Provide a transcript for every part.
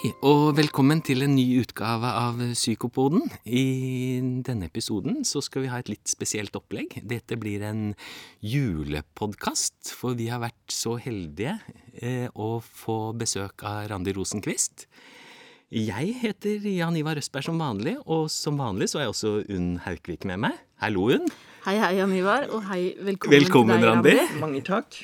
Hei, og velkommen til en ny utgave av Psykopoden. I denne episoden så skal vi ha et litt spesielt opplegg. Dette blir en julepodkast, for vi har vært så heldige eh, å få besøk av Randi Rosenquist. Jeg heter Jan Ivar Østberg som vanlig, og som vanlig så er også Unn Haukvik med meg. Hallo, Unn. Hei, hei, Jan Ivar, og hei, velkommen, Velkommen, til deg, Randi. Randi. Mange takk.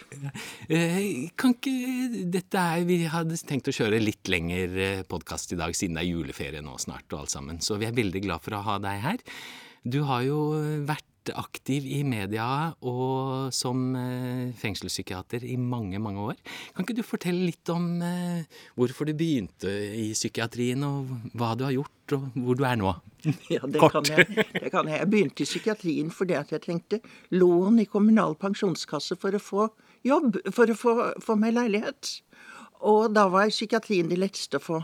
Eh, kan ikke dette er, Vi hadde tenkt å kjøre litt lengre podkast i dag, siden det er juleferie nå snart og alt sammen. Så vi er veldig glad for å ha deg her. Du har jo vært aktiv i media og som eh, fengselspsykiater i mange, mange år. Kan ikke du fortelle litt om eh, hvorfor du begynte i psykiatrien, og hva du har gjort, og hvor du er nå? Ja, det Kort. kan, jeg, det kan jeg. Jeg begynte i psykiatrien fordi at jeg trengte lån i kommunal pensjonskasse for å få jobb, for å få, få meg leilighet. Og da var psykiatrien det letteste å få,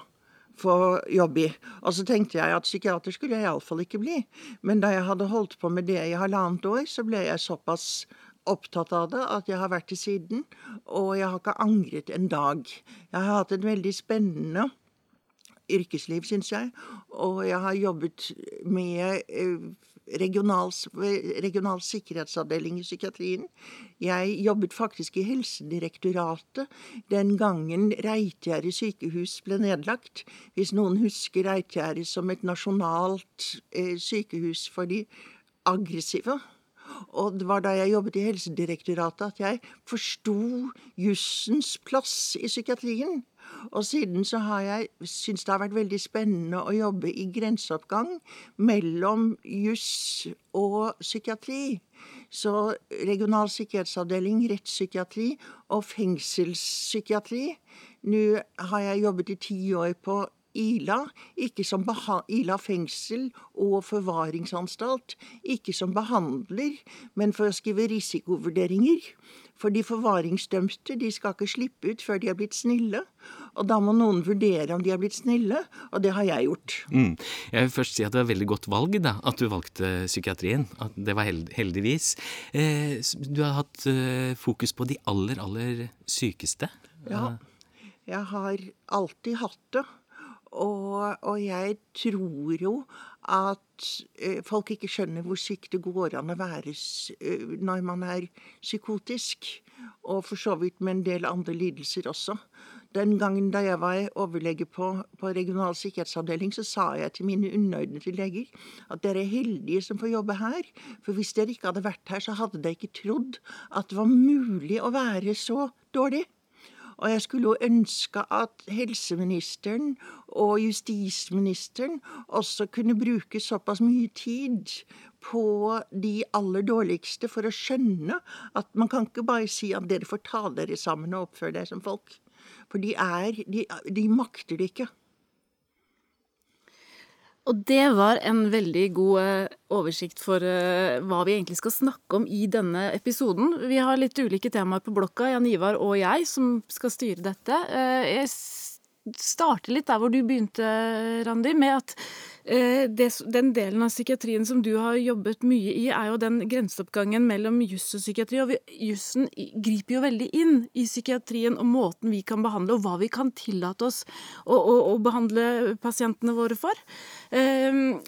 få jobb i. Og så tenkte jeg at psykiater skulle jeg iallfall ikke bli. Men da jeg hadde holdt på med det i halvannet år, så ble jeg såpass opptatt av det at jeg har vært til siden. Og jeg har ikke angret en dag. Jeg har hatt et veldig spennende yrkesliv, syns jeg. Og jeg har jobbet med eh, regional, regional sikkerhetsavdeling i psykiatrien. Jeg jobbet faktisk i Helsedirektoratet den gangen Reitgjerdet sykehus ble nedlagt. Hvis noen husker Reitgjerdet som et nasjonalt eh, sykehus for de aggressive. Og det var da jeg jobbet i Helsedirektoratet at jeg forsto jussens plass i psykiatrien. Og siden så har jeg syntes det har vært veldig spennende å jobbe i grenseoppgang mellom juss og psykiatri. Så regional sikkerhetsavdeling, rettspsykiatri og fengselspsykiatri. Nå har jeg jobbet i ti år på Ila, ikke som Ila fengsel og forvaringsanstalt, ikke som behandler, men for å skrive risikovurderinger. For de forvaringsdømte de skal ikke slippe ut før de er blitt snille. Og da må noen vurdere om de er blitt snille, og det har jeg gjort. Mm. Jeg vil først si at det var veldig godt valg da, at du valgte psykiatrien. At det var held heldigvis. Eh, du har hatt eh, fokus på de aller, aller sykeste. Ja, jeg har alltid hatt det. Og, og jeg tror jo at eh, folk ikke skjønner hvor sykt det går an å være eh, når man er psykotisk. Og for så vidt med en del andre lidelser også. Den gangen da jeg var overlege på, på regional sikkerhetsavdeling, så sa jeg til mine underordnede leger at dere er heldige som får jobbe her. For hvis dere ikke hadde vært her, så hadde dere ikke trodd at det var mulig å være så dårlig. Og jeg skulle jo ønske at helseministeren og justisministeren også kunne bruke såpass mye tid på de aller dårligste for å skjønne at man kan ikke bare si at dere får ta dere sammen og oppføre dere som folk. For de er De, de makter det ikke. Og det var en veldig god eh, oversikt for eh, hva vi egentlig skal snakke om i denne episoden. Vi har litt ulike temaer på blokka, Jan Ivar og jeg, som skal styre dette. Eh, Jeg s- starter litt der hvor du begynte, Randi, med at eh, det, den delen av psykiatrien som du har jobbet mye i, er jo den grenseoppgangen mellom juss og psykiatri. Og vi- jussen griper jo veldig inn i psykiatrien og måten vi kan behandle, og hva vi kan tillate oss å, å, å behandle pasientene våre for. Eh,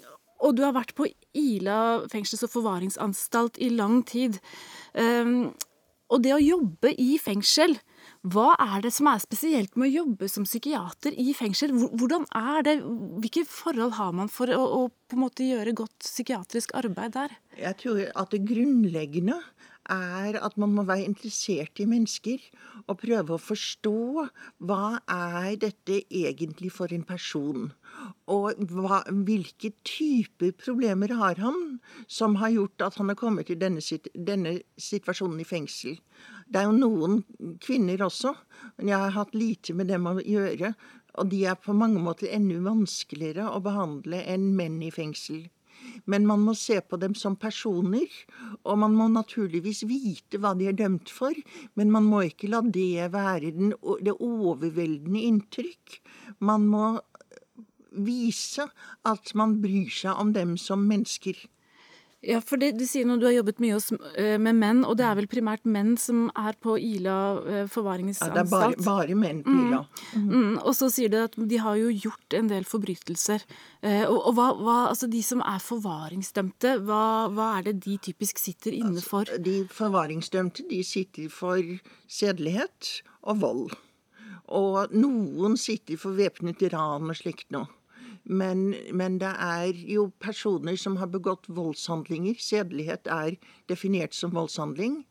og du har vært på Ila fengsels- og forvaringsanstalt i lang tid. Eh, og det å jobbe i fengsel, hva er det som er spesielt med å jobbe som psykiater i fengsel? Hvordan er det? Hvilke forhold har man for å, å på en måte gjøre godt psykiatrisk arbeid der? Jeg tror at det grunnleggende er at man må være interessert i mennesker og prøve å forstå hva er dette egentlig for en person. Og hva, hvilke typer problemer har han som har gjort at han har kommet i denne, denne situasjonen i fengsel. Det er jo noen kvinner også, men jeg har hatt lite med dem å gjøre. Og de er på mange måter enda vanskeligere å behandle enn menn i fengsel. Men man må se på dem som personer, og man må naturligvis vite hva de er dømt for, men man må ikke la det være den, det overveldende inntrykk. Man må vise at man bryr seg om dem som mennesker. Ja, for det, Du sier nå du har jobbet mye hos, eh, med menn, og det er vel primært menn som er på Ila eh, forvaringsanstalt? Ja, det er bare, bare menn på Ila. Mm. Mm. Og så sier du at de har jo gjort en del forbrytelser. Eh, og, og hva, hva, altså De som er forvaringsdømte, hva, hva, er det de typisk sitter inne altså, for? Altså, de forvaringsdømte de sitter for sedelighet og vold. Og noen sitter for væpnet ran og slikt noe. Men, men, det er jo personer som har begått voldshandlinger. Sedelighet er definert som voldshandling.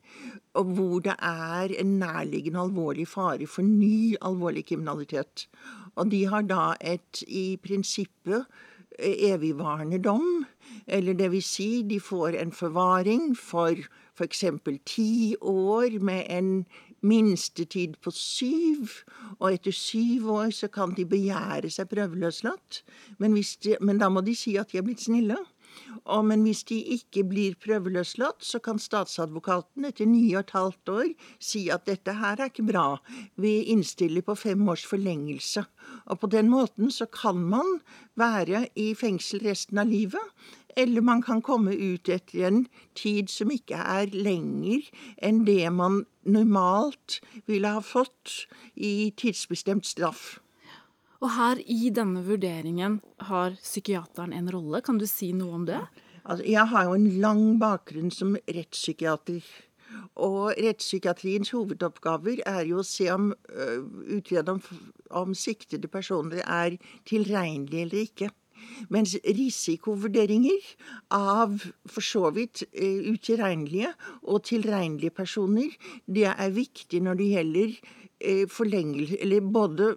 Og hvor det er en nærliggende alvorlig fare for ny alvorlig kriminalitet. Og de har da et i prinsippet evigvarende dom. Eller det vil si, de får en forvaring for f.eks. ti år med en minstetid på syv, og etter syv år så kan de begjære seg prøveløslatt. Men, de, men da må de si at de er blitt snille. Og, men hvis de ikke blir prøveløslatt, så kan statsadvokaten etter ni og et halvt år si at dette her er ikke bra. Vi innstiller på fem års forlengelse. Og på den måten så kan man være i fengsel resten av livet. Eller man kan komme ut etter en tid som ikke er lenger enn det man normalt ville ha fått i tidsbestemt straff. Og her i denne vurderingen har psykiateren en rolle. Kan du si noe om det? Altså, jeg har jo en lang bakgrunn som rettspsykiater. Og rettspsykiatriens hovedoppgaver er jo å se om, uh, utrede om, om siktede personer er tilregnelige eller ikke. Mens risikovurderinger av for så vidt uh, utilregnelige og tilregnelige personer, det er viktig når det gjelder uh, forlengelse Eller både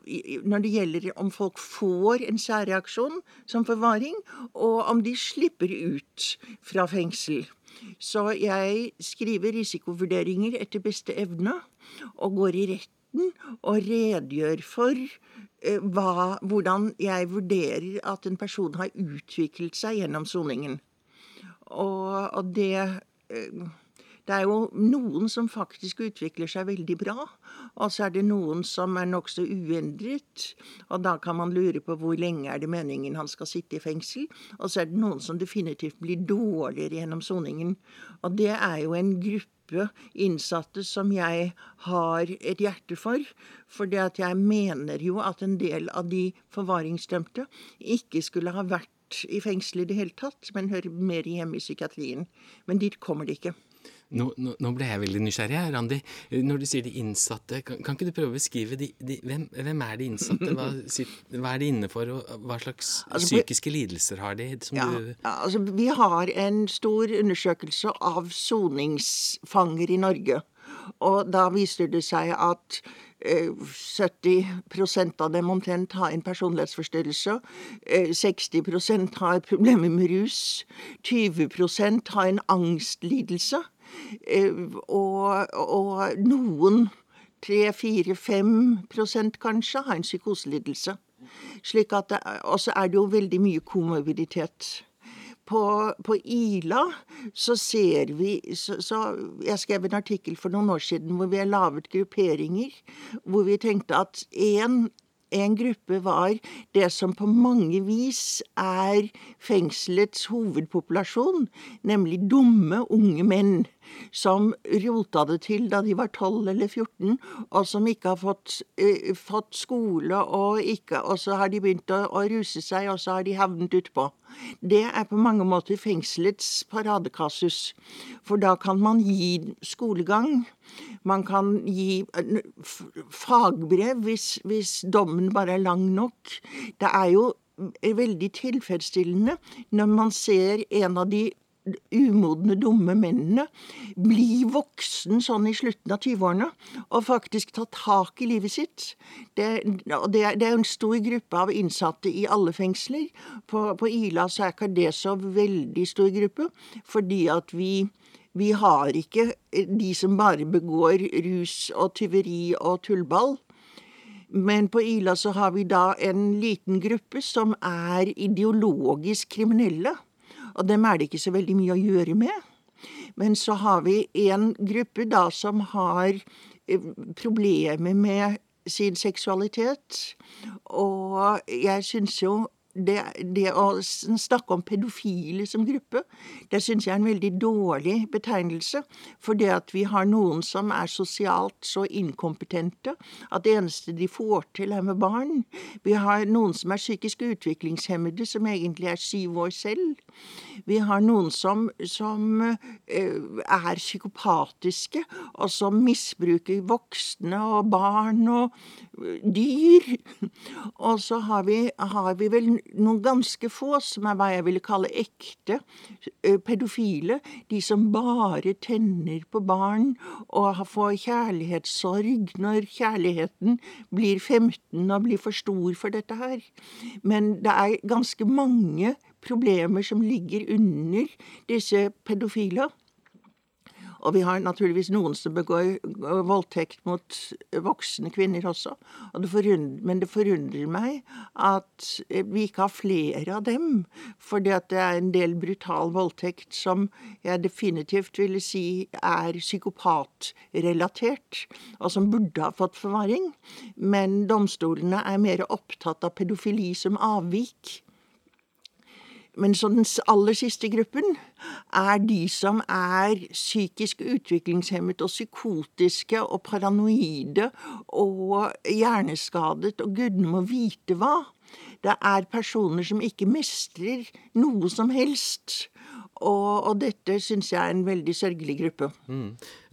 når det gjelder om folk får en særreaksjon som forvaring, og om de slipper ut fra fengsel. Så jeg skriver risikovurderinger etter beste evne, og går i retten og redegjør for Eh, hva, hvordan jeg vurderer at en person har utviklet seg gjennom soningen. Og, og det eh, Det er jo noen som faktisk utvikler seg veldig bra, og så er det noen som er nokså uendret. Og da kan man lure på hvor lenge er det meningen han skal sitte i fengsel. Og så er det noen som definitivt blir dårligere gjennom soningen. Og det er jo en gruppe innsatte som jeg har et hjerte for. For jeg mener jo at en del av de forvaringsdømte ikke skulle ha vært i fengsel i det hele tatt, men hører mer hjemme i psykiatrien. Men dit kommer de ikke. Nå, nå, nå, ble jeg veldig nysgjerrig her, Randi. Når du sier de innsatte, kan, kan ikke du prøve å beskrive de, de, hvem, hvem, er de innsatte? Hva, hva, er de inne for, og hva slags altså, psykiske lidelser har de? Ja, du... altså, vi har en stor undersøkelse av soningsfanger i Norge. Og da viser det seg at 70 eh, av dem omtrent har en personlighetsforstyrrelse. 60 eh, har problemer med rus. 20% har en angstlidelse. Eh, og, og noen, 3-4-5 kanskje, har en psykoselidelse. Slik at det, Og så er det jo veldig mye komorbiditet. På, på, Ila så ser vi så, så, Jeg skrev en artikkel for noen år siden hvor vi har laget grupperinger. Hvor vi tenkte at én en gruppe var det som på mange vis er fengselets hovedpopulasjon, nemlig dumme unge menn som rota det til da de var 12 eller 14, og som ikke har fått, eh, fått skole, og, ikke, og, så har de begynt å, å, ruse seg, og så har de havnet utpå. Det er på mange måter fengselets paradekasus, for da kan man gi skolegang. Man kan gi eh, fagbrev hvis, hvis dommen bare er lang nok. Det er jo veldig tilfredsstillende når man ser en av de umodne, dumme mennene bli voksen sånn i slutten av 20-årene og faktisk ta tak i livet sitt. Det, det, er, er en stor gruppe av innsatte i alle fengsler. På, på Ila så er ikke det så veldig stor gruppe, fordi at vi vi har ikke de som bare begår rus og tyveri og tullball. Men på Ila så har vi da en liten gruppe som er ideologisk kriminelle. Og dem er det ikke så veldig mye å gjøre med. Men så har vi en gruppe da som har eh, problemer med sin seksualitet. Og jeg syns jo det, det, å snakke om pedofile som gruppe, det syns jeg er en veldig dårlig betegnelse. For det at vi har noen som er sosialt så inkompetente at det eneste de får til, er med barn. Vi har noen som er psykisk utviklingshemmede, som egentlig er syv år selv. Vi har noen som, som uh, er psykopatiske, og som misbruker voksne og barn og dyr. Og så har vi, har vi vel noen ganske få som er hva jeg ville kalle ekte pedofile. De som bare tenner på barn og får kjærlighetssorg når kjærligheten blir 15 og blir for stor for dette her. Men det er ganske mange problemer som ligger under disse pedofile. Og vi har naturligvis noen som begår voldtekt mot voksne kvinner også. Det forundrer, men det forundrer meg at vi ikke har flere av dem. For det er en del brutal voldtekt som jeg definitivt ville si er psykopatrelatert, og som burde ha fått forvaring. Men domstolene er mer opptatt av pedofili som avvik men så den aller siste gruppen er de som er psykisk utviklingshemmet og psykotiske og paranoide og hjerneskadet og gudene må vite hva. Det er personer som ikke mestrer noe som helst. Og, og, dette syns jeg er en veldig sørgelig gruppe. Mm.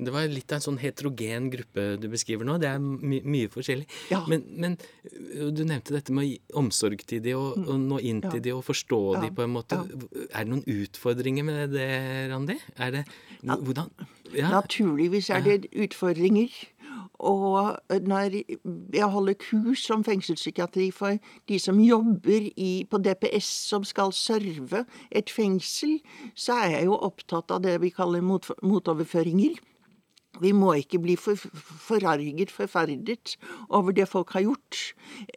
Det var litt av en sånn heterogen gruppe du beskriver nå. Det er my mye forskjellig. Ja. Men, men, du nevnte dette med å omsorg til de og, mm. og nå inn til ja. de og forstå ja. de på en måte. Er det noen utfordringer med det, Randi? Er det Hvordan? Naturligvis er det utfordringer. Og når jeg holder kurs om fengselspsykiatri for de som jobber i, på DPS som skal serve et fengsel, så er jeg jo opptatt av det vi kaller mot, motoverføringer. Vi må ikke bli for, forarget, forferdet over det folk har gjort.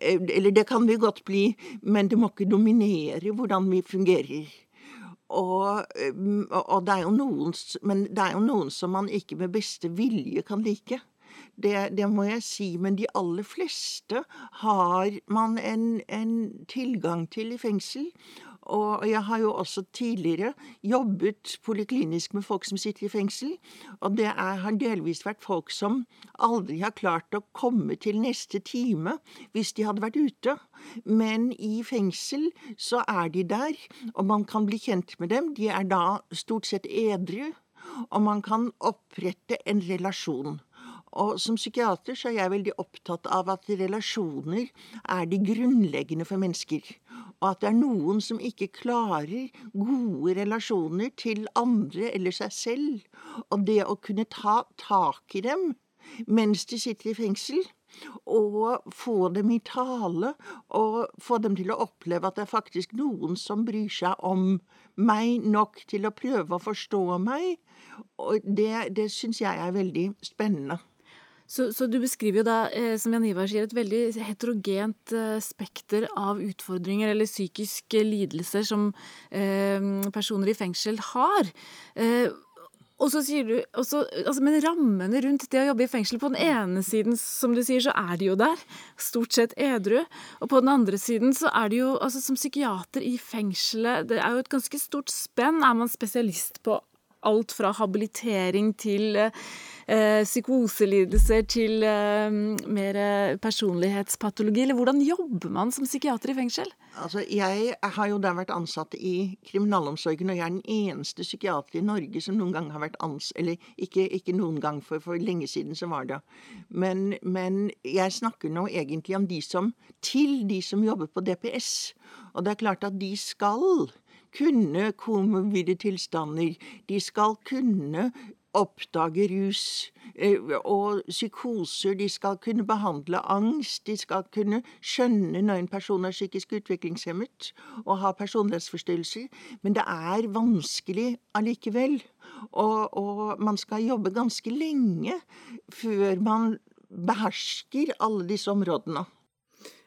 Eller det kan vi godt bli, men det må ikke dominere hvordan vi fungerer. Og, og det er jo noen, men det er jo noen som man ikke med beste vilje kan like. Det, det, må jeg si, men de aller fleste har man en, en tilgang til i fengsel. Og jeg har jo også tidligere jobbet poliklinisk med folk som sitter i fengsel. Og det er, har delvis vært folk som aldri har klart å komme til neste time hvis de hadde vært ute. Men i fengsel så er de der, og man kan bli kjent med dem. De er da stort sett edru, og man kan opprette en relasjon. Og som psykiater så er jeg veldig opptatt av at relasjoner er de grunnleggende for mennesker. Og at det er noen som ikke klarer gode relasjoner til andre eller seg selv. Og det å kunne ta tak i dem mens de sitter i fengsel, og få dem i tale, og få dem til å oppleve at det er faktisk noen som bryr seg om meg nok til å prøve å forstå meg, og det, det syns jeg er veldig spennende. Så, så, du beskriver jo da, eh, som Jan Ivar sier, et veldig heterogent eh, spekter av utfordringer eller psykiske lidelser som eh, personer i fengsel har. Eh, og så sier du også, altså, Men rammene rundt det å jobbe i fengsel På den ene siden som du sier, så er de jo der, stort sett edru. Og på den andre siden så er det jo altså Som psykiater i fengselet, det er jo et ganske stort spenn. Er man spesialist på alt fra habilitering til eh, psykoselidelser til eh, mer personlighetspatologi? Eller hvordan jobber man som psykiater i fengsel? Altså, Jeg har jo da vært ansatt i kriminalomsorgen, og jeg er den eneste psykiater i Norge som noen gang har vært ansatt Eller ikke, ikke, noen gang, for for lenge siden så var det. Men, men jeg snakker nå egentlig om de som Til de som jobber på DPS. Og det er klart at de skal kunne komovide tilstander. De skal kunne oppdage rus eh, og psykoser. De skal kunne behandle angst. De skal kunne skjønne når en person er psykisk utviklingshemmet og har personlighetsforstyrrelser. Men det er vanskelig allikevel. Og, og man skal jobbe ganske lenge før man behersker alle disse områdene.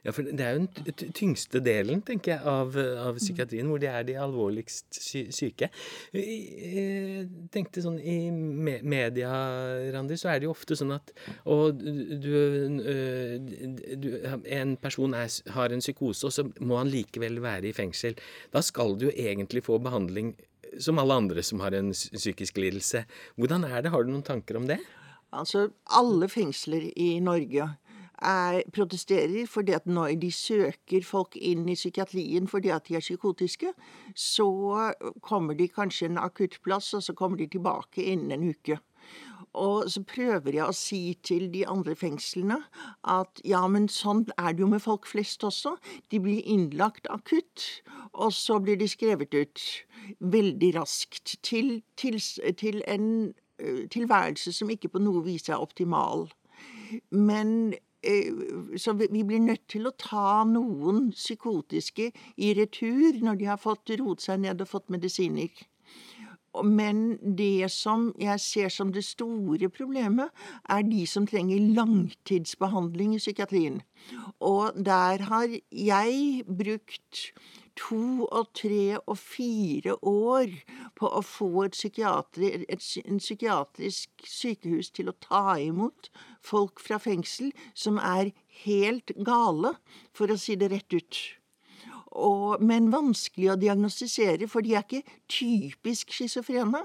Ja, for Det er jo den tyngste delen tenker jeg, av, av, psykiatrien, hvor de er de alvorligst syke. Jeg tenkte sånn I media, Randi, så er det jo ofte sånn at og du, du, En person er, har en psykose, og så må han likevel være i fengsel. Da skal du jo egentlig få behandling som alle andre som har en psykisk lidelse. Hvordan er det? Har du noen tanker om det? Altså, alle fengsler i Norge er, protesterer fordi at når de søker folk inn i psykiatrien fordi at de er psykotiske, så kommer de kanskje en akuttplass, og så kommer de tilbake innen en uke. Og så prøver jeg å si til de andre fengslene at ja, men sånn er det jo med folk flest også. De blir innlagt akutt, og så blir de skrevet ut veldig raskt til, til, til en tilværelse som ikke på noe vis er optimal. Men så vi blir nødt til å ta noen psykotiske i retur når de har fått roet seg ned og fått medisiner. Men det som jeg ser som det store problemet, er de som trenger langtidsbehandling i psykiatrien. Og der har jeg brukt to og tre og fire år på å få et, psykiatri, et en psykiatrisk sykehus til å ta imot folk fra fengsel som er helt gale, for å si det rett ut. Og, men vanskelig å diagnostisere, for de er ikke typisk schizofrene.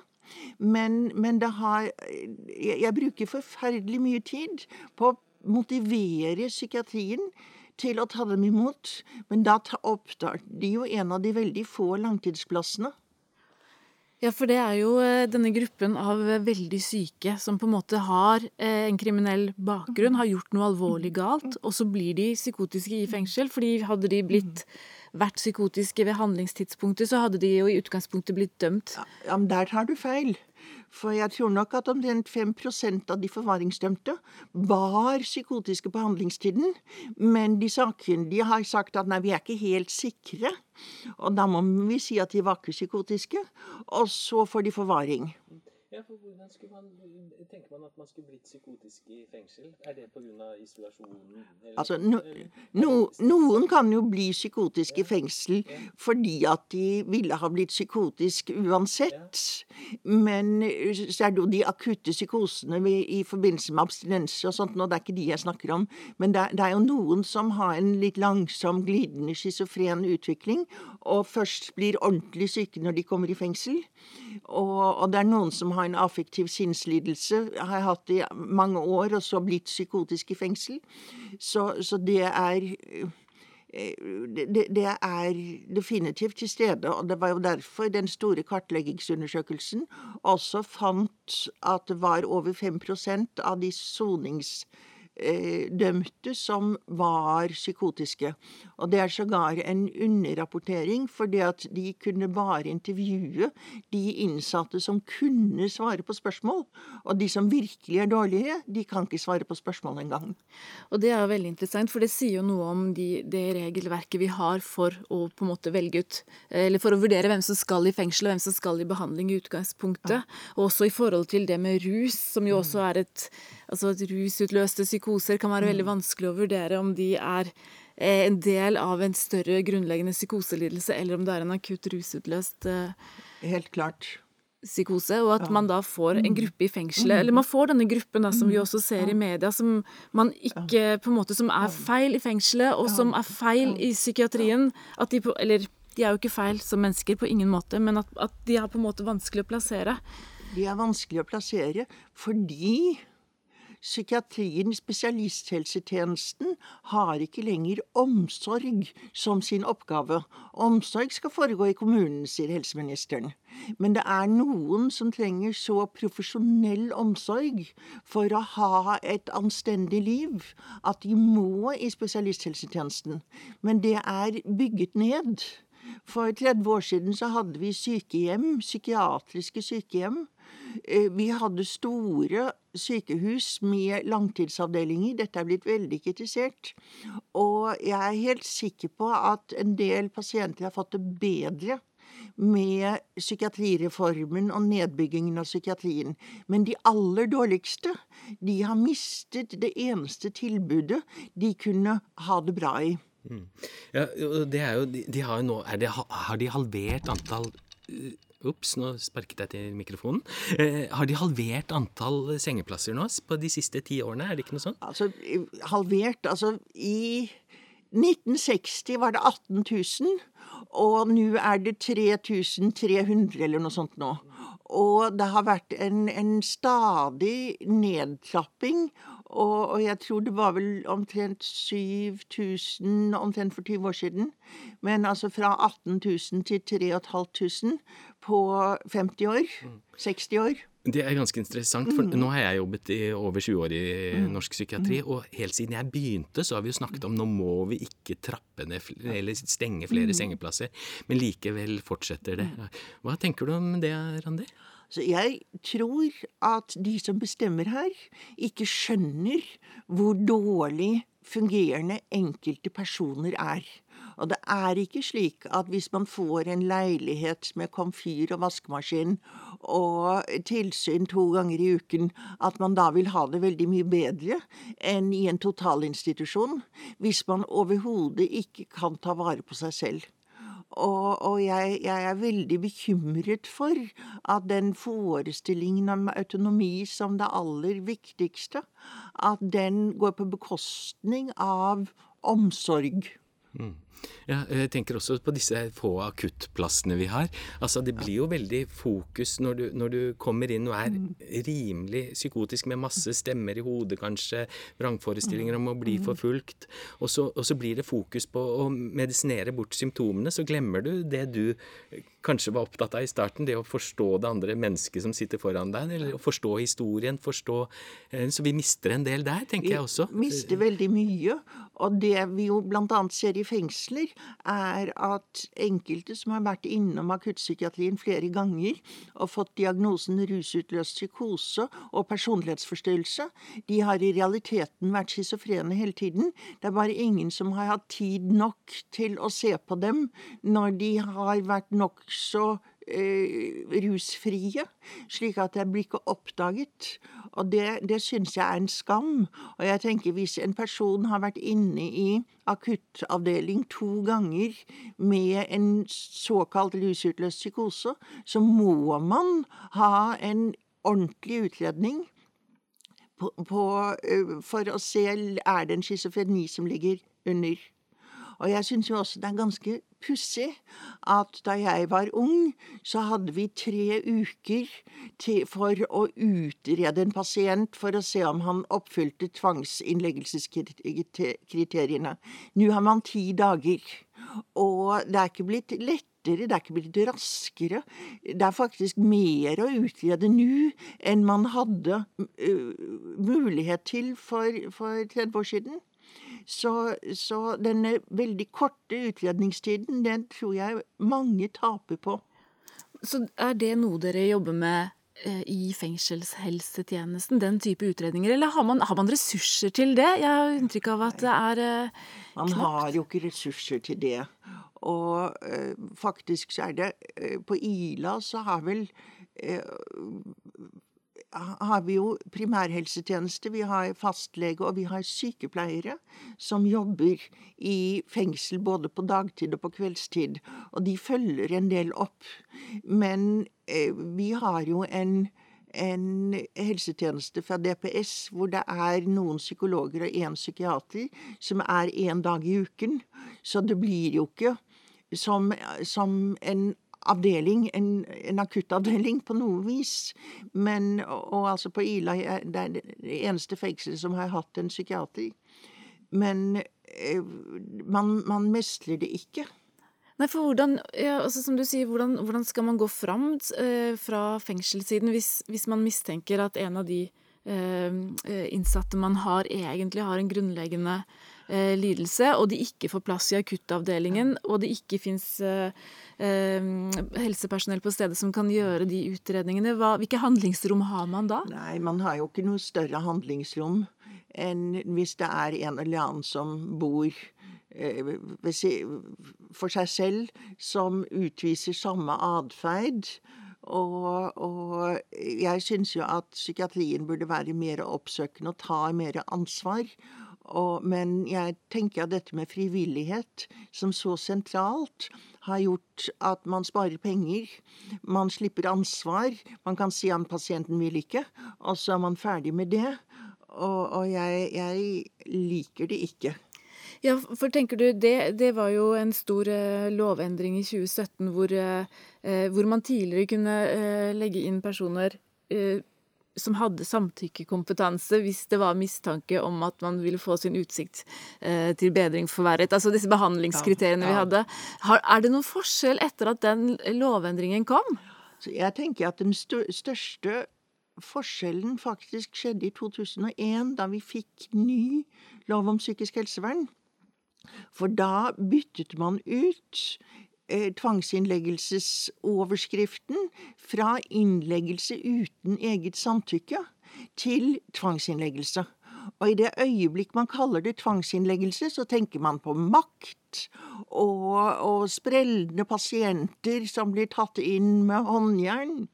Men, men det har jeg, jeg bruker forferdelig mye tid på å motivere psykiatrien til å ta dem imot, men da opptar de jo en av de veldig få langtidsplassene. Ja, for det er jo eh, denne gruppen av veldig syke som på en måte har eh, en kriminell bakgrunn, har gjort noe alvorlig galt, og så blir de psykotiske i fengsel. fordi hadde de blitt vært psykotiske ved handlingstidspunktet, så hadde de jo i utgangspunktet blitt dømt. Ja, men der tar du feil. For jeg tror nok at omtrent 5% av de forvaringsdømte var psykotiske på handlingstiden. Men de sakkyndige har sagt at nei, vi er ikke helt sikre. Og da må vi si at de var ikke psykotiske. Og så får de forvaring. Ja, for hvordan skulle man, Tenker man at man skulle blitt psykotisk i fengsel? Er det pga. isolasjonen? Altså, no, no, noen kan jo bli psykotiske i fengsel fordi at de ville ha blitt psykotisk uansett. Men så er det jo de akutte psykosene i forbindelse med abstinenser og sånt, og det er ikke de jeg snakker om. Men det, det er jo noen som har en litt langsom, glidende schizofren utvikling, og først blir ordentlig syke når de kommer i fengsel. Og, og det er noen som har en affektiv sinnslidelse, har jeg hatt i mange år, og så blitt psykotisk i fengsel. Så, så det er det, det, er definitivt til stede, og det var jo derfor den store kartleggingsundersøkelsen også fant at det var over 5% av de sonings Eh, dømte som var psykotiske. Og det er sågar en underrapportering, fordi at de kunne bare intervjue de innsatte som kunne svare på spørsmål. Og de som virkelig er dårlige, de kan ikke svare på spørsmål engang. Og det er veldig interessant, for det sier jo noe om de, det regelverket vi har for å på en måte velge ut, eller for å vurdere hvem som skal i fengsel og hvem som skal i behandling i utgangspunktet. Ja. Og også i forhold til det med rus, som jo også er et altså at rusutløste psykoser kan være veldig mm. vanskelig å vurdere om de er eh, en del av en større grunnleggende psykoselidelse, eller om det er en akutt rusutløst eh, Helt klart. psykose, og at man da får en mm. gruppe i fengselet. Eller man får denne gruppen da, som vi mm. også ser i media, som man ikke på en måte, som er feil i fengselet, og som er feil i psykiatrien. At de på, eller de er jo ikke feil som mennesker på ingen måte, men at, at de er på en måte vanskelig å plassere. De er vanskelig å plassere fordi Psykiatrien, spesialisthelsetjenesten, har ikke lenger omsorg som sin oppgave. Omsorg skal foregå i kommunen, sier helseministeren. Men det er noen som trenger så profesjonell omsorg for å ha et anstendig liv at de må i spesialisthelsetjenesten. Men det er bygget ned. For 30 år siden så hadde vi sykehjem, psykiatriske sykehjem. Eh, vi hadde store sykehus med langtidsavdelinger. Dette er blitt veldig kritisert. Og jeg er helt sikker på at en del pasienter har fått det bedre med psykiatrireformen og nedbyggingen av psykiatrien. Men de aller dårligste, de har mistet det eneste tilbudet de kunne ha det bra i. Mm. Ja, det er jo, de, har jo nå det, Har de halvert antall Ops, nå sparket jeg til mikrofonen. Eh, har de halvert antall sengeplasser nå på de siste ti årene? Er det ikke noe sånt? Altså, halvert Altså, i 1960 var det 18 000, og nå er det 3300 eller noe sånt nå. Og det har vært en, en stadig nedtrapping. Og, og, jeg tror det var vel omtrent 7000 omtrent for 20 år siden. Men altså fra 18 000 til 3500 på 50 år. 60 mm. år. Det er ganske interessant, for mm. nå har jeg jobbet i over 20 år i mm. norsk psykiatri, mm. og helt siden jeg begynte, så har vi jo snakket om nå må vi ikke trappe ned eller stenge flere mm. sengeplasser, men likevel fortsetter det. Mm. Hva tenker du om det, Randi? Så jeg tror at de som bestemmer her, ikke skjønner hvor dårlig fungerende enkelte personer er. Og det er ikke slik at hvis man får en leilighet med komfyr og vaskemaskin og tilsyn to ganger i uken, at man da vil ha det veldig mye bedre enn i en totalinstitusjon, hvis man overhodet ikke kan ta vare på seg selv. Og, og jeg, jeg, er veldig bekymret for at den forestillingen om autonomi som det aller viktigste, at den går på bekostning av omsorg. Mm. Ja, jeg tenker også på disse få akuttplassene vi har. Altså, Det blir jo veldig fokus når du, når du kommer inn og er mm. rimelig psykotisk med masse stemmer i hodet, kanskje, vrangforestillinger om å bli mm. forfulgt. Og så, og så blir det fokus på å medisinere bort symptomene. Så glemmer du det du kanskje var opptatt av i starten, det å forstå det andre mennesket som sitter foran deg, eller å forstå historien, forstå eh, Så vi mister en del der, tenker jeg også. Vi mister veldig mye. Og det vi jo bl.a. ser i fengsler, er at enkelte som har vært innom akuttpsykiatrien flere ganger og fått diagnosen rusutløst psykose og personlighetsforstyrrelse, de har i realiteten vært schizofrene hele tiden. Det er bare ingen som har hatt tid nok til å se på dem når de har vært nokså rusfrie, slik at det blir ikke oppdaget. Og det, det syns jeg er en skam. Og jeg tenker hvis en person har vært inne i akuttavdeling to ganger med en såkalt rusutløst psykose, så må man ha en ordentlig utredning. På, på, eh, for å se er det en schizofreni som ligger under. Og jeg syns jo også det er ganske pussig at da jeg var ung, så hadde vi tre uker til, for å utrede en pasient for å se om han oppfylte tvangsinnleggelseskriteriene. Nå har man ti dager. Og det er ikke blitt lettere det er ikke blitt raskere. Det er faktisk mer å utrede nå enn man hadde uh, mulighet til for, for 30 år siden. Så, så denne veldig korte utredningstiden, den tror jeg mange taper på. Så er det noe dere jobber med eh, i fengselshelsetjenesten, den type utredninger, eller har man, har man ressurser til det? Jeg har inntrykk av at det er eh, Man har jo ikke ressurser til det. Og eh, faktisk så er det eh, På Ila så har vel har vi jo primærhelsetjeneste, vi har fastlege og vi har sykepleiere som jobber i fengsel både på dagtid og på kveldstid. Og de følger en del opp. Men eh, vi har jo en, en helsetjeneste fra DPS hvor det er noen psykologer og én psykiater som er én dag i uken. Så det blir jo ikke som, som en avdeling, en, en akuttavdeling på noe vis. Men, og, og altså på Ila det er det eneste fengselet som har hatt en psykiater. Men eh, man, man mestrer det ikke. Nei, for hvordan, ja, altså som du sier, hvordan, hvordan skal man gå fram eh, fra fengselssiden hvis, hvis, man mistenker at en av de eh, eh innsatte man har, egentlig har en grunnleggende eh, lidelse, og de ikke får plass i akuttavdelingen, og det ikke fins eh, eh, helsepersonell på stedet som kan gjøre de utredningene. Hva, hvilke handlingsrom har man da? Nei, man har jo ikke noe større handlingsrom enn hvis det er en eller annen som bor for seg selv som utviser samme atferd. Og, og, jeg syns jo at psykiatrien burde være mer oppsøkende og ta mer ansvar. Og, men jeg tenker at dette med frivillighet som så sentralt har gjort at man sparer penger. Man slipper ansvar. Man kan si at pasienten vil ikke, og så er man ferdig med det. Og, og jeg, jeg liker det ikke. Ja, for tenker du, det, det var jo en stor uh, lovendring i 2017 hvor, uh, hvor, man tidligere kunne legge inn personer som hadde samtykkekompetanse hvis det var mistanke om at man ville få sin utsikt til bedring forverret. Altså disse behandlingskriteriene ja, ja. vi hadde. Har, er det noen forskjell etter at den lovendringen kom? Så jeg tenker at den største forskjellen faktisk skjedde i 2001, da vi fikk ny lov om psykisk helsevern. For da byttet man ut eh, tvangsinnleggelsesoverskriften fra innleggelse uten eget samtykke til tvangsinnleggelse. Og i det øyeblikk man kaller det tvangsinnleggelse, så tenker man på makt og, og sprellende pasienter som blir tatt inn med håndjern.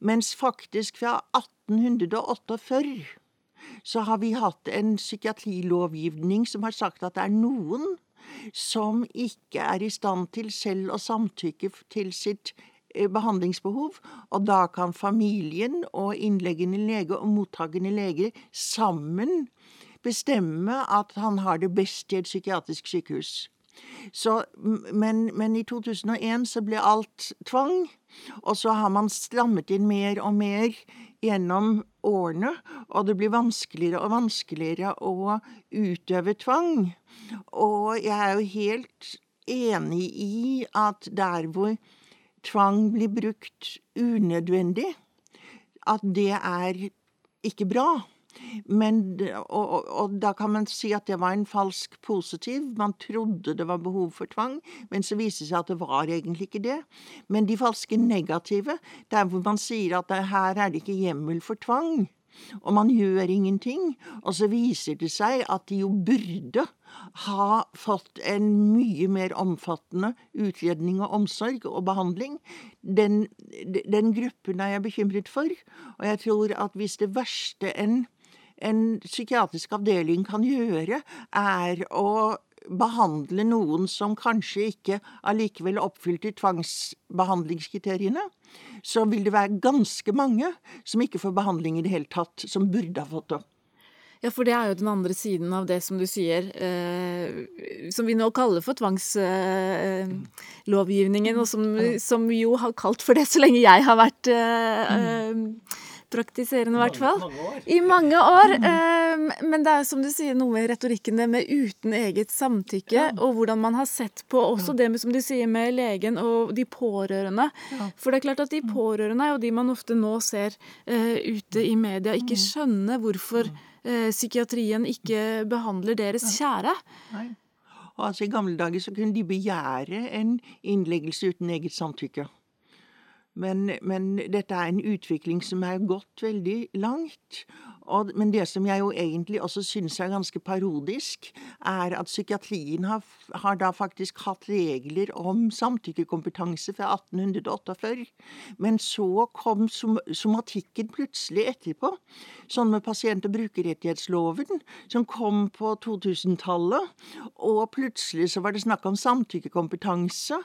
Mens faktisk fra 1848 så har vi hatt en psykiatrilovgivning som har sagt at det er noen som ikke er i stand til selv å samtykke til sitt eh, behandlingsbehov, og da kan familien og innleggende lege og mottagende lege sammen bestemme at han har det best i et psykiatrisk sykehus. Så, men, men, i 2001 så ble alt tvang, og så har man strammet inn mer og mer gjennom årene, og det blir vanskeligere og vanskeligere å utøve tvang. Og jeg er jo helt enig i at der hvor tvang blir brukt unødvendig, at det er ikke bra. Men, og, og, og, da kan man si at det var en falsk positiv. Man trodde det var behov for tvang, men så viste det seg at det var egentlig ikke det. Men de falske negative, der hvor man sier at det, her er det ikke hjemmel for tvang, og man gjør ingenting, og så viser det seg at de jo burde ha fått en mye mer omfattende utredning og omsorg og behandling. Den, den gruppen er jeg bekymret for, og jeg tror at hvis det verste en en psykiatrisk avdeling kan gjøre, er å behandle noen som kanskje ikke allikevel oppfylte tvangsbehandlingskriteriene, så vil det være ganske mange som ikke får behandling i det hele tatt, som burde ha fått det. Ja, for det er jo den andre siden av det som du sier, eh, som vi nå kaller for tvangslovgivningen, eh, og som, som, jo har kalt for det så lenge jeg har vært eh, mm praktiserende, i hvert fall. I mange år. Um, men det er som du sier, noe med retorikken det med uten eget samtykke, ja. og hvordan man har sett på også det med, som du sier, med legen og de pårørende. Ja. For det er klart at de pårørende er jo de man ofte nå ser uh, ute i media, ikke mm. skjønner hvorfor uh, psykiatrien ikke behandler deres kjære. Nei. Altså I gamle dager så kunne de begjære en innleggelse uten eget samtykke. Men, men, dette er en utvikling som er gått veldig langt. Og, men det som jeg jo egentlig også syns er ganske parodisk, er at psykiatrien har, har, da faktisk hatt regler om samtykkekompetanse fra 1848. Men så kom som, somatikken plutselig etterpå. Sånn med pasient- og brukerrettighetsloven, som kom på 2000-tallet. Og plutselig så var det snakk om samtykkekompetanse.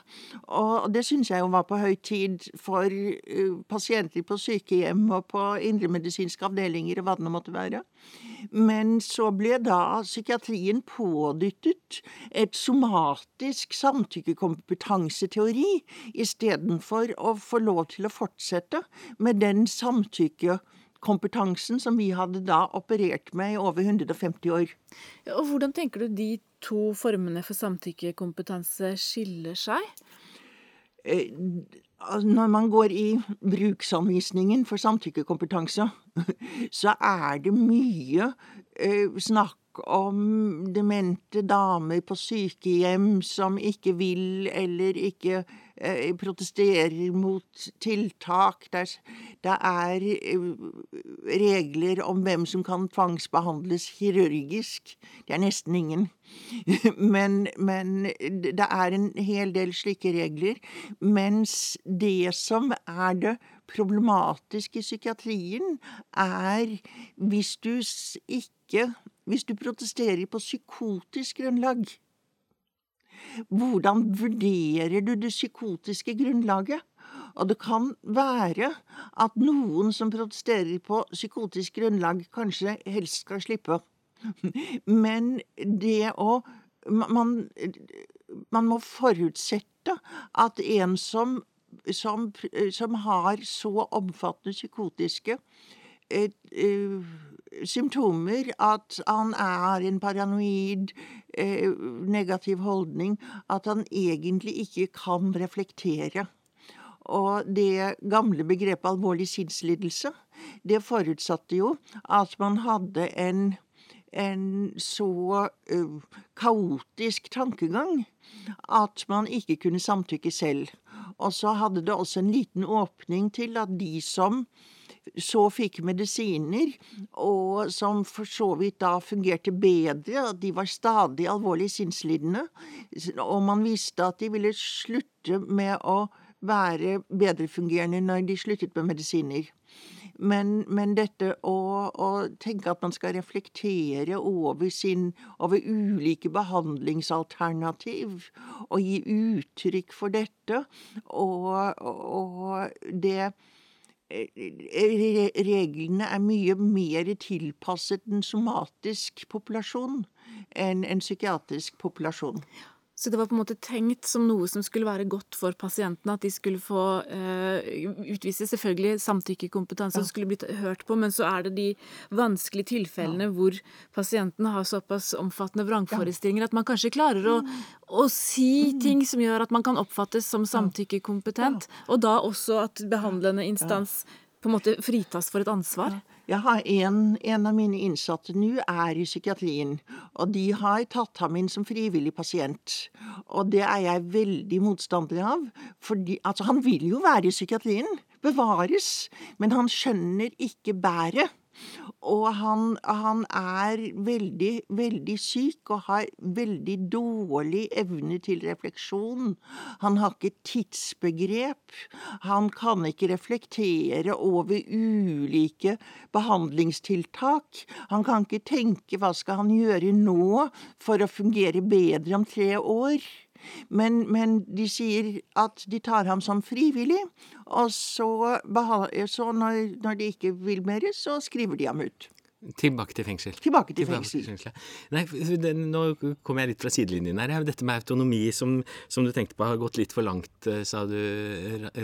Og det syns jeg jo var på høy tid for uh, pasienter på sykehjem og på indremedisinske avdelinger og hva det måtte være. Men så ble da psykiatrien pådyttet et somatisk samtykkekompetanseteori istedenfor å få lov til å fortsette med den samtykkekompetansen som vi hadde da operert med i over 150 år. Og Hvordan tenker du de to formene for samtykkekompetanse skiller seg? Eh, når man går i bruksanvisningen for samtykkekompetanse, så er det mye eh, snakk om demente damer på sykehjem som ikke vil eller ikke protesterer mot tiltak. Det er eh, regler om hvem som kan tvangsbehandles kirurgisk. Det er nesten ingen. Men, men det er en hel del slike regler. Mens det som er det problematiske i psykiatrien, er hvis du ikke Hvis du protesterer på psykotisk grunnlag. Hvordan vurderer du det psykotiske grunnlaget? Og det kan være at noen som protesterer på psykotisk grunnlag, kanskje helst skal slippe. Men det å man, man må forutsette at en som, som, som har så omfattende psykotiske eh, eh, symptomer at han er en paranoid, eh, negativ holdning, at han egentlig ikke kan reflektere. Og det gamle begrepet alvorlig sinnslidelse, det forutsatte jo at man hadde en en så uh, kaotisk tankegang at man ikke kunne samtykke selv. Og så hadde det også en liten åpning til at de som så fikk medisiner, og som for så vidt da fungerte bedre, de var stadig alvorlig sinnslidende, og man visste at de ville slutte med å være bedrefungerende når de sluttet med medisiner. Men, men dette å, å, tenke at man skal reflektere over, sin, over ulike behandlingsalternativ, og gi uttrykk for dette, og, og det Reglene er mye mer tilpasset en somatisk populasjon enn en psykiatrisk populasjon. Så det var på en måte tenkt som noe som skulle være godt for pasientene, at de skulle få uh, utvise selvfølgelig samtykkekompetanse ja. og skulle blitt hørt på, men så er det de vanskelige tilfellene ja. hvor pasientene har såpass omfattende vrangforestillinger at man kanskje klarer å, å, si mm. ting som gjør at man kan oppfattes som samtykkekompetent, og da også at behandlende instans på en måte fritas for et ansvar? Jeg har en, en av mine innsatte nå er i psykiatrien, og de har tatt ham inn som frivillig pasient. Og det er jeg veldig motstander av, fordi altså, han vil jo være i psykiatrien, bevares, men han skjønner ikke bæret. Og han, han, er veldig, veldig syk og har veldig dårlig evne til refleksjon. Han har ikke tidsbegrep. Han kan ikke reflektere over ulike behandlingstiltak. Han kan ikke tenke hva skal han gjøre nå for å fungere bedre om tre år. Men, men, de sier at de tar ham som frivillig, og så, så når, når de ikke vil mer, så skriver de ham ut. Tilbake til fengsel. Tilbake til fengsel. Tilbake til Nei, det, Nå kommer jeg litt fra sidelinjen her. Dette med autonomi som, som, du tenkte på har gått litt for langt, eh, sa du,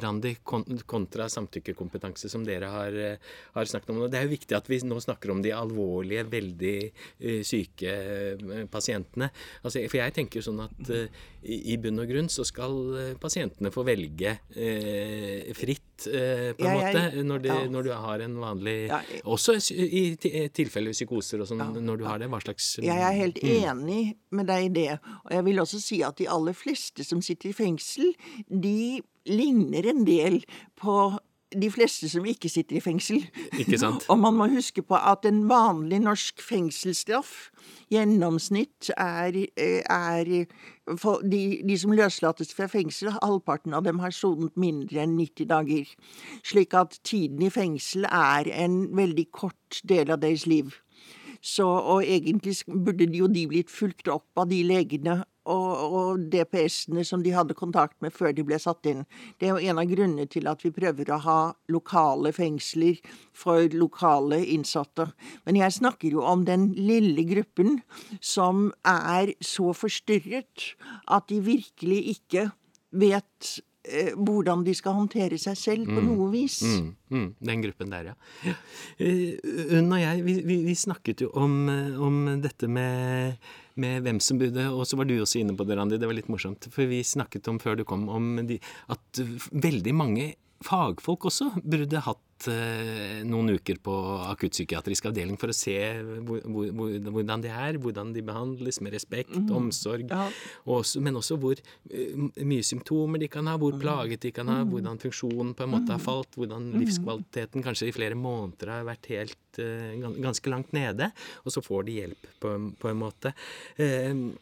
Randi, kontra samtykkekompetanse, som dere har, eh, har, snakket om. Og det er jo viktig at vi nå snakker om de alvorlige, veldig uh, syke pasientene. Altså, for jeg tenker sånn at i bunn og grunn så skal pasientene få velge fritt, på en ja, måte, når, de, ja. når, du har en vanlig ja, Også i, i tilfelle psykoser og sånn når du har det? Hva slags Jeg er helt mm. enig med deg i det. Og jeg vil også si at de aller fleste som sitter i fengsel, de ligner en del på de fleste som ikke sitter i fengsel. Ikke sant? Og man må huske på at en vanlig norsk fengselsstraff gjennomsnitt er, er de, de, som løslates fra fengsel, halvparten av dem har sonet mindre enn 90 dager. Slik at tiden i fengsel er en veldig kort del av deres liv. Så, og egentlig burde jo de blitt fulgt opp av de legene og, og DPS-ene som de hadde kontakt med før de ble satt inn. Det er jo en av grunnene til at vi prøver å ha lokale fengsler for lokale innsatte. Men jeg snakker jo om den lille gruppen som er så forstyrret at de virkelig ikke vet eh, hvordan de skal håndtere seg selv på mm. noe vis. Mm, mm, den gruppen der, ja. Uh, Unn og jeg, vi, vi, vi snakket jo om, eh, om dette med med hvem som burde Og så var du også inne på det, Randi. Det var litt morsomt. For vi snakket om før du kom, om de, at veldig mange fagfolk også burde hatt hatt eh, noen uker på akuttpsykiatrisk avdeling for å se hvor, hvor, hvordan de er, hvordan de behandles med respekt, mm. omsorg, ja. også, men også hvor uh, mye symptomer de kan ha, hvor mm. plaget de kan ha, mm. hvordan funksjonen på en måte har mm. falt, hvordan livskvaliteten kanskje i flere måneder har vært helt uh, ganske langt nede, og så får de hjelp på, på en måte. Uh,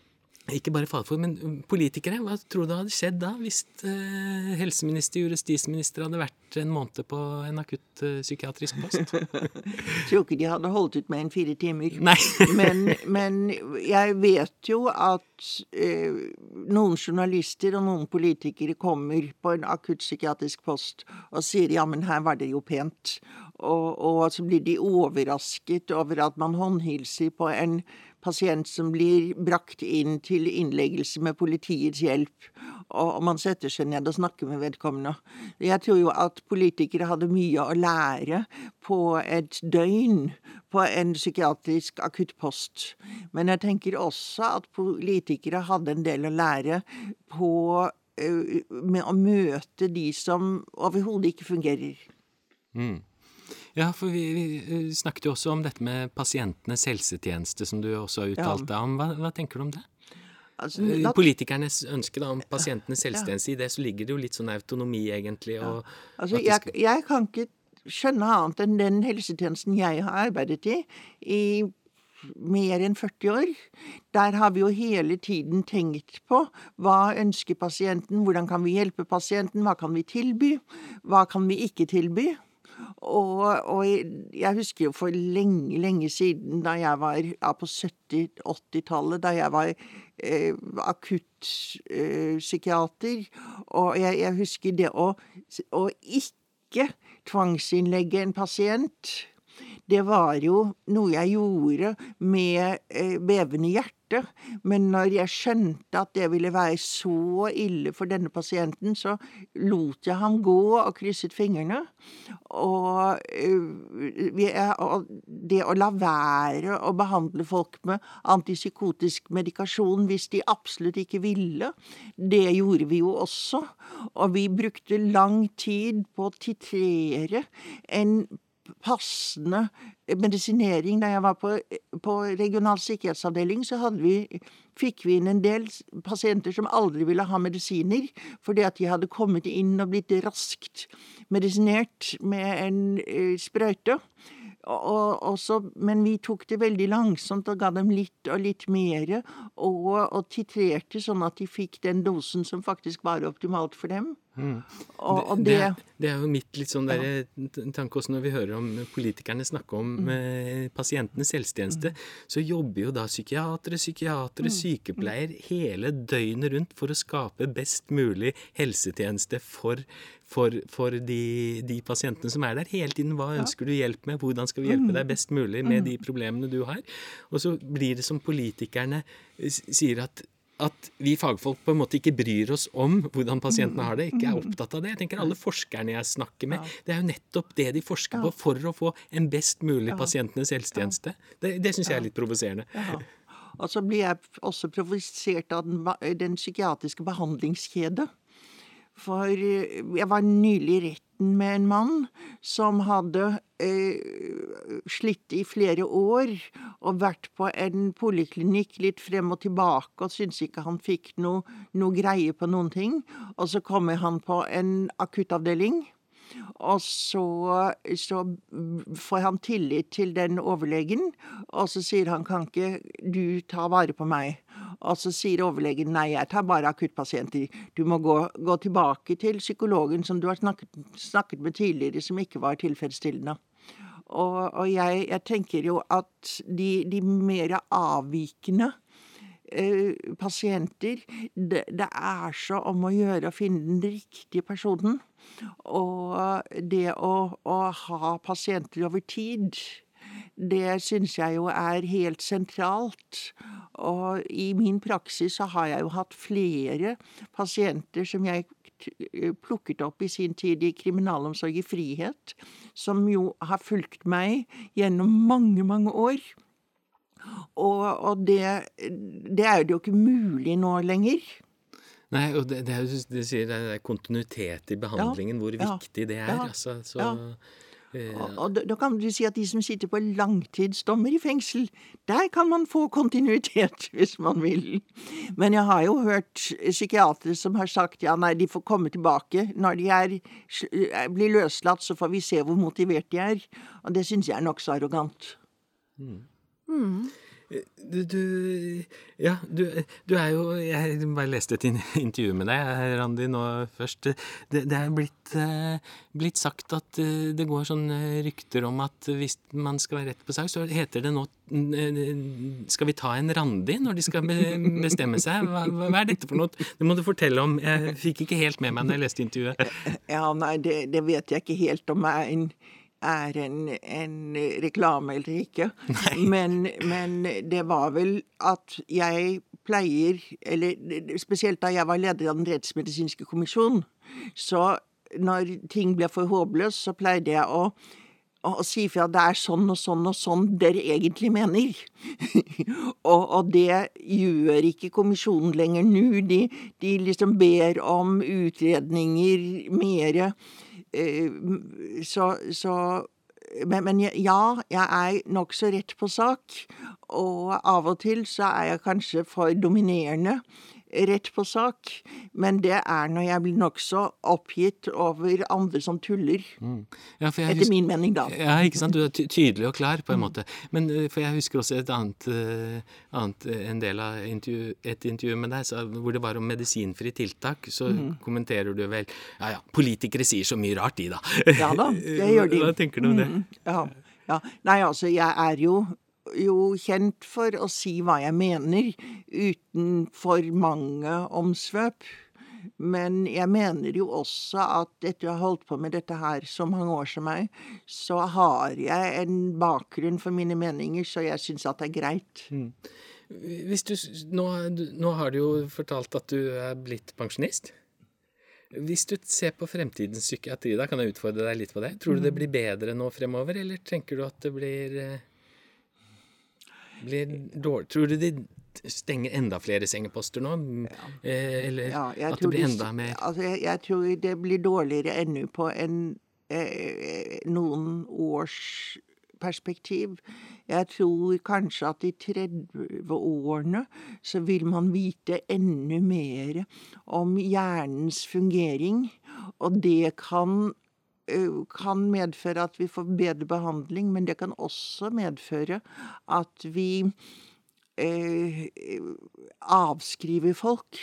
ikke bare fagfolk, men politikere. Hva tror du hadde skjedd da, hvis uh, helseminister og justisminister hadde vært en måned på en akutt uh, psykiatrisk post? Jeg tror ikke de hadde holdt ut med en fire timer. Men, men, jeg vet jo at eh, noen journalister og noen politikere kommer på en akutt psykiatrisk post og sier ja, men her var det jo pent. Og, og så blir de overrasket over at man håndhilser på en pasient som blir brakt inn til innleggelse med politiets hjelp, og man setter seg ned og snakker med vedkommende. Jeg tror jo at politikere hadde mye å lære på et døgn på en psykiatrisk akuttpost. Men jeg tenker også at politikere hadde en del å lære på med å møte de som overhodet ikke fungerer. Mm. Ja, for vi, vi, snakket jo også om dette med pasientenes helsetjeneste, som du også har uttalt deg om. Hva, hva, tenker du om det? Altså, da, Politikernes ønske da, om pasientenes helsetjeneste, ja. i det så ligger det jo litt sånn autonomi, egentlig. Og, ja. altså, jeg, jeg, kan ikke skjønne annet enn den helsetjenesten jeg har arbeidet i i mer enn 40 år. Der har vi jo hele tiden tenkt på hva ønsker pasienten, hvordan kan vi hjelpe pasienten, hva kan vi tilby, hva kan vi ikke tilby. Og, og, jeg husker jo for lenge, lenge siden, da jeg var ja, på 70-80-tallet, da jeg var eh, akuttpsykiater, eh, og jeg, jeg, husker det å, å ikke tvangsinnlegge en pasient det var jo noe jeg gjorde med eh, bevende hjerte. Men når jeg skjønte at det ville være så ille for denne pasienten, så lot jeg ham gå og krysset fingrene. Eh, og det å la være å behandle folk med antipsykotisk medikasjon hvis de absolutt ikke ville, det gjorde vi jo også. Og vi brukte lang tid på å titrere en passende medisinering. Da jeg var på, på regional sikkerhetsavdeling, så vi, fikk vi inn en del pasienter som aldri ville ha medisiner, fordi at de hadde kommet inn og blitt raskt medisinert med en uh, sprøyte. Og, og så, men vi tok det veldig langsomt og ga dem litt og litt mere, og, og titrerte sånn at de fikk den dosen som faktisk var optimalt for dem. Mm. Og, og det, det, det, er jo mitt litt sånn der, tanke også når vi hører om politikerne snakke om mm. eh, pasientenes helsetjeneste, mm. så jobber jo da psykiatere, psykiatere, mm. sykepleier hele døgnet rundt for å skape best mulig helsetjeneste for, for, for de, de, pasientene som er der. Hele tiden hva ønsker du hjelp med, hvordan skal vi hjelpe mm. deg best mulig med mm. de problemene du har? Og så blir det som politikerne sier at at vi fagfolk på en måte ikke bryr oss om hvordan pasientene har det, ikke er opptatt av det. Jeg tenker Alle forskerne jeg snakker med, det er jo nettopp det de forsker på for å få en best mulig pasientenes helsetjeneste. Det, det syns jeg er litt provoserende. Og så blir jeg også provosert av den, den psykiatriske behandlingskjede. For eh, jeg var nylig i retten med en mann som hadde eh, slitt i flere år og vært på en poliklinikk litt frem og tilbake og syntes ikke han fikk noe, noe greie på noen ting. Og så kommer han på en akuttavdeling. Og så, så, får han tillit til den overlegen, og så sier han kan ikke du ta vare på meg. Og så sier overlegen nei, jeg tar bare akuttpasienter. Du må gå, gå tilbake til psykologen som du har snakket, snakket med tidligere, som ikke var tilfredsstillende. Og, og jeg, jeg, tenker jo at de, de mer avvikende eh, pasienter det, det, er så om å gjøre å finne den riktige personen. Og det å, å ha pasienter over tid det syns jeg jo er helt sentralt. Og i min praksis så har jeg jo hatt flere pasienter som jeg plukket opp i sin tid i kriminalomsorg i frihet, som jo har fulgt meg gjennom mange, mange år. Og, og det, det er jo ikke mulig nå lenger. Nei, og det, det, er, det sier det er kontinuitet i behandlingen, ja, hvor viktig det er. Ja, altså, så, Og, og da, kan du si at de som sitter på langtidsdommer i fengsel, der kan man få kontinuitet hvis man vil. Men jeg har jo hørt psykiatere som har sagt ja, nei, de får komme tilbake. Når de er, blir løslatt, så får vi se hvor motivert de er. Og det syns jeg er nokså arrogant. Mm. Mm. Du, du, Ja, du, du, er jo Jeg bare leste et intervju med deg, Randi, nå først. Det, det er blitt, eh, blitt, sagt at eh, det går sånne rykter om at hvis man skal være rett på sak, så heter det nå eh, Skal vi ta en Randi når de skal bestemme seg? Hva, hva er dette for noe? Det må du fortelle om. Jeg fikk ikke helt med meg når jeg leste intervjuet. Ja, nei, det, det vet jeg ikke helt om jeg er en er en, en reklame eller ikke. Men, men, det var vel at jeg pleier, eller spesielt da jeg var leder av Den rettsmedisinske kommisjon, så når ting ble for håpløst, så pleide jeg å å si fra at det er sånn og sånn og sånn dere egentlig mener. og, og, det gjør ikke kommisjonen lenger nå. De, de liksom ber om utredninger mere så, så men, men, ja, jeg er nokså rett på sak. Og av og til så er jeg kanskje for dominerende rett på sak, men det er når jeg blir nokså oppgitt over andre som tuller. Mm. Ja, Etter min mening, da. Ja, ikke sant. Du er tydelig og klar, på en mm. måte. Men eh, for jeg husker også et annet, uh, annet en del av intervju, et intervju med deg så, hvor det var om medisinfri tiltak. Så mm. kommenterer du vel Ja ja, politikere sier så mye rart, de, da. Ja da, det gjør de. Hva tenker du om det? Mm. Ja. ja. Nei, altså, jeg er jo jo kjent for å si hva jeg mener, uten for mange omsvøp. Men jeg mener jo også at etter å ha holdt på med dette her så mange år som meg, så har jeg en bakgrunn for mine meninger, så jeg syns at det er greit. Mm. Du, nå, nå har du jo fortalt at du er blitt pensjonist. Hvis du ser på fremtidens psykiatri, da kan jeg utfordre deg litt på det. Tror du det mm. blir bedre nå fremover, eller tenker du at det blir eh, blir dårlig. Tror du de stenger enda flere sengeposter nå? Ja. Eh, eller ja, at det blir enda mer altså jeg, jeg, tror det blir dårligere ennå på en, eh, noen års perspektiv. Jeg tror kanskje at i 30-årene så vil man vite enda mer om hjernens fungering, og det kan kan medføre at vi får bedre behandling, men det kan også medføre at vi eh, avskriver folk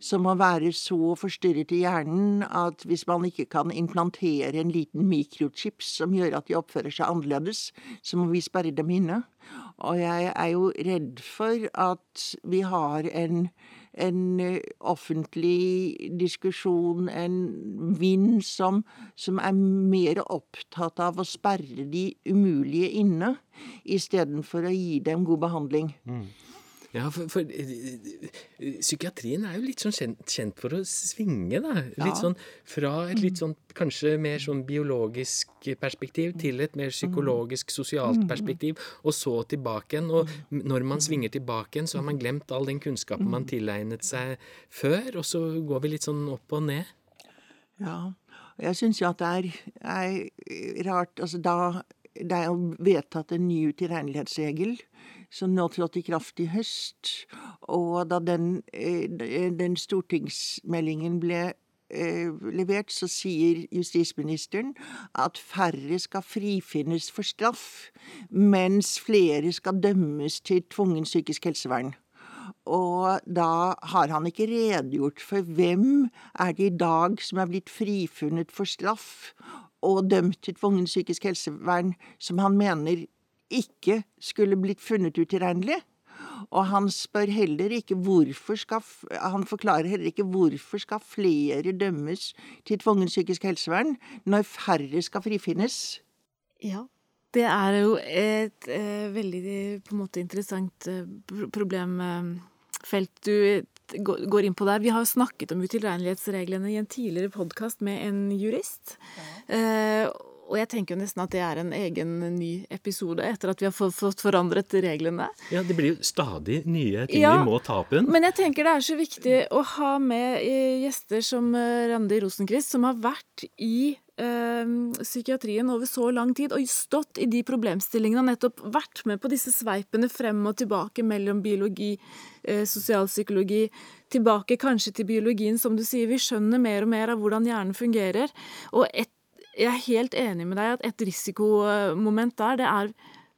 som må være så forstyrret i hjernen at hvis man ikke kan implantere en liten mikrochip som gjør at de oppfører seg annerledes, så må vi sperre dem inne. Og jeg er jo redd for at vi har en en eh, offentlig diskusjon, en vind som, som, er mer opptatt av å sperre de umulige inne, istedenfor å gi dem god behandling. Mm. Ja, for, for, psykiatrien er jo litt sånn kjent, kjent for å svinge, da. Litt ja. sånn fra et litt sånn kanskje mer sånn biologisk perspektiv til et mer psykologisk, sosialt mm. perspektiv, og så tilbake igjen. Og når man svinger tilbake igjen, så har man glemt all den kunnskapen man tilegnet seg før, og så går vi litt sånn opp og ned. Ja. Jeg syns jo at det er, er rart Altså da det er jo vedtatt en ny utilregnelighetsregel som nå trådte i kraft i høst. Og da den, eh, den stortingsmeldingen ble eh, levert, så sier justisministeren at færre skal frifinnes for straff, mens flere skal dømmes til tvungen psykisk helsevern. Og da har han ikke redegjort for hvem er det i dag som er blitt frifunnet for straff og dømt til tvungen psykisk helsevern, som han mener ikke skulle blitt funnet utilregnelig. Og han spør heller ikke hvorfor skal Han forklarer heller ikke hvorfor skal flere dømmes til tvungent psykisk helsevern når færre skal frifinnes. Ja. Det er jo et eh, veldig på en måte interessant eh, problemfelt du går inn på der. Vi har jo snakket om utilregnelighetsreglene i en tidligere podkast med en jurist. Ja. Eh, og jeg tenker jo nesten at det er en egen ny episode etter at vi har fått forandret reglene. Ja, det blir jo stadig nye ting ja, vi må ta opp igjen. Men jeg tenker det er så viktig å ha med eh, gjester som eh, Randi Rosenquist, som har vært i øh, psykiatrien over så lang tid og stått i de problemstillingene og nettopp vært med på disse sveipene frem og tilbake mellom biologi, øh, sosialpsykologi, tilbake kanskje til biologien, som du sier. Vi skjønner mer og mer av hvordan hjernen fungerer. Og et, jeg er helt enig med deg at et risikomoment der, det er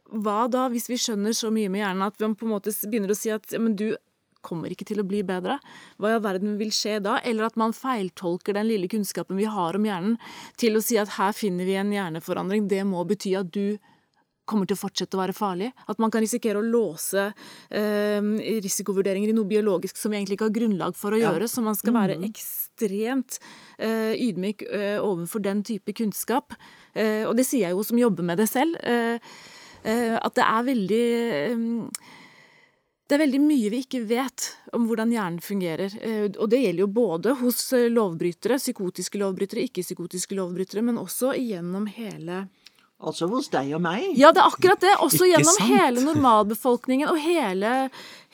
hva da, hvis vi skjønner så mye med hjernen at vi på en måte begynner å si at men du kommer ikke til å bli bedre. Hva i all verden vil skje da? Eller at man feiltolker den lille kunnskapen vi har om hjernen, til å si at her finner vi en hjerneforandring. Det må bety at du kommer til å fortsette å være farlig. At man kan risikere å låse eh, risikovurderinger i noe biologisk som vi egentlig ikke har grunnlag for å gjøre. Så man skal være mm. Ekstremt eh, ydmyk eh, overfor den type kunnskap. Eh, og det sier jeg jo som jobber med det selv. At det er veldig det er veldig mye vi ikke vet om hvordan hjernen fungerer. Og det gjelder jo både hos lovbrytere, psykotiske lovbrytere, ikke-psykotiske lovbrytere, men også gjennom hele Altså hos deg og meg? Ja, det er akkurat det. Også ikke gjennom sant? hele normalbefolkningen og hele,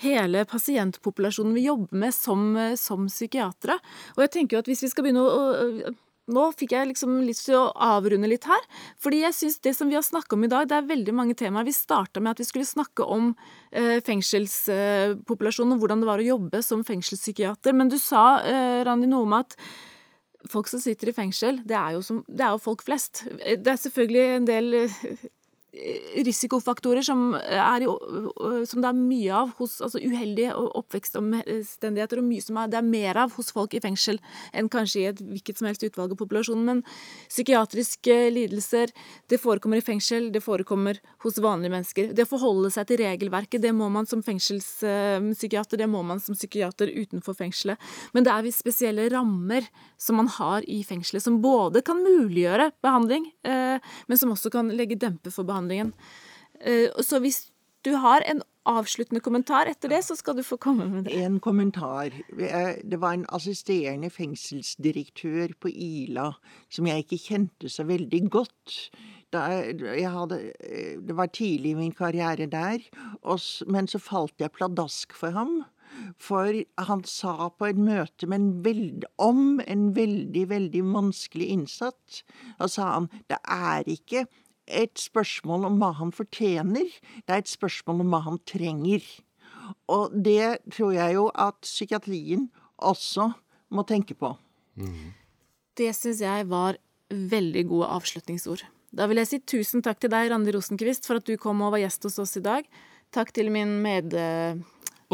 hele, pasientpopulasjonen vi jobber med som, som psykiatere. Og jeg tenker jo at hvis vi skal begynne å nå fikk jeg liksom lyst til å avrunde litt her. Fordi jeg synes det som vi har snakka om i dag, det er veldig mange temaer. Vi starta med at vi skulle snakke om eh, fengselspopulasjonen og hvordan det var å jobbe som fengselspsykiater. Men du sa, eh, Randi, om at folk som sitter i fengsel, det er, som, det er jo folk flest. Det er selvfølgelig en del risikofaktorer som, er, som, det er mye av hos altså uheldige oppvekstomstendigheter, og mye som er, det er mer av hos folk i fengsel enn kanskje i et hvilket som helst utvalg av populasjonen. Men psykiatriske lidelser, det forekommer i fengsel, det forekommer hos vanlige mennesker. Det å forholde seg til regelverket, det må man som fengselspsykiater, det må man som psykiater utenfor fengselet. Men det er spesielle rammer som man har i fengselet, som både kan muliggjøre behandling, eh, men som også kan legge dempe for behandling behandlingen. Eh, så hvis du har en avsluttende kommentar etter det, så skal du få komme med det. En kommentar. Det var en assisterende fengselsdirektør på Ila som jeg ikke kjente så veldig godt. Hadde, det var tidlig i min karriere der, men så falt jeg pladask for ham. For han sa på et møte en om en veldig, veldig vanskelig innsatt, da sa han det er ikke et spørsmål om hva han fortjener, det er et spørsmål om hva han trenger. Og det tror jeg jo at psykiatrien også må tenke på. Mm. Det syns jeg var veldig gode avslutningsord. Da vil jeg si tusen takk til deg, Randi Rosenkvist, for at du kom og var gjest hos oss i dag. Takk til min med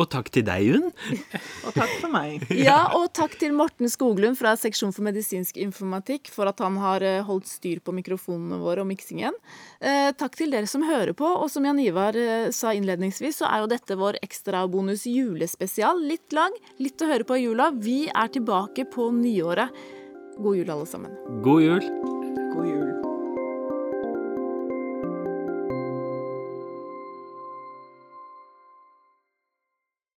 og takk til deg, Unn. og takk for meg. ja, og takk til Morten Skoglund fra Seksjon for medisinsk informatikk for at han har eh, holdt styr på mikrofonene våre og miksingen. Eh, takk til dere som hører på, og som Jan Ivar eh, sa innledningsvis, så er jo dette vår ekstrabonus julespesial. Litt lang, litt å høre på i jula. Vi er tilbake på nyåret. God jul, alle sammen. God jul. God jul.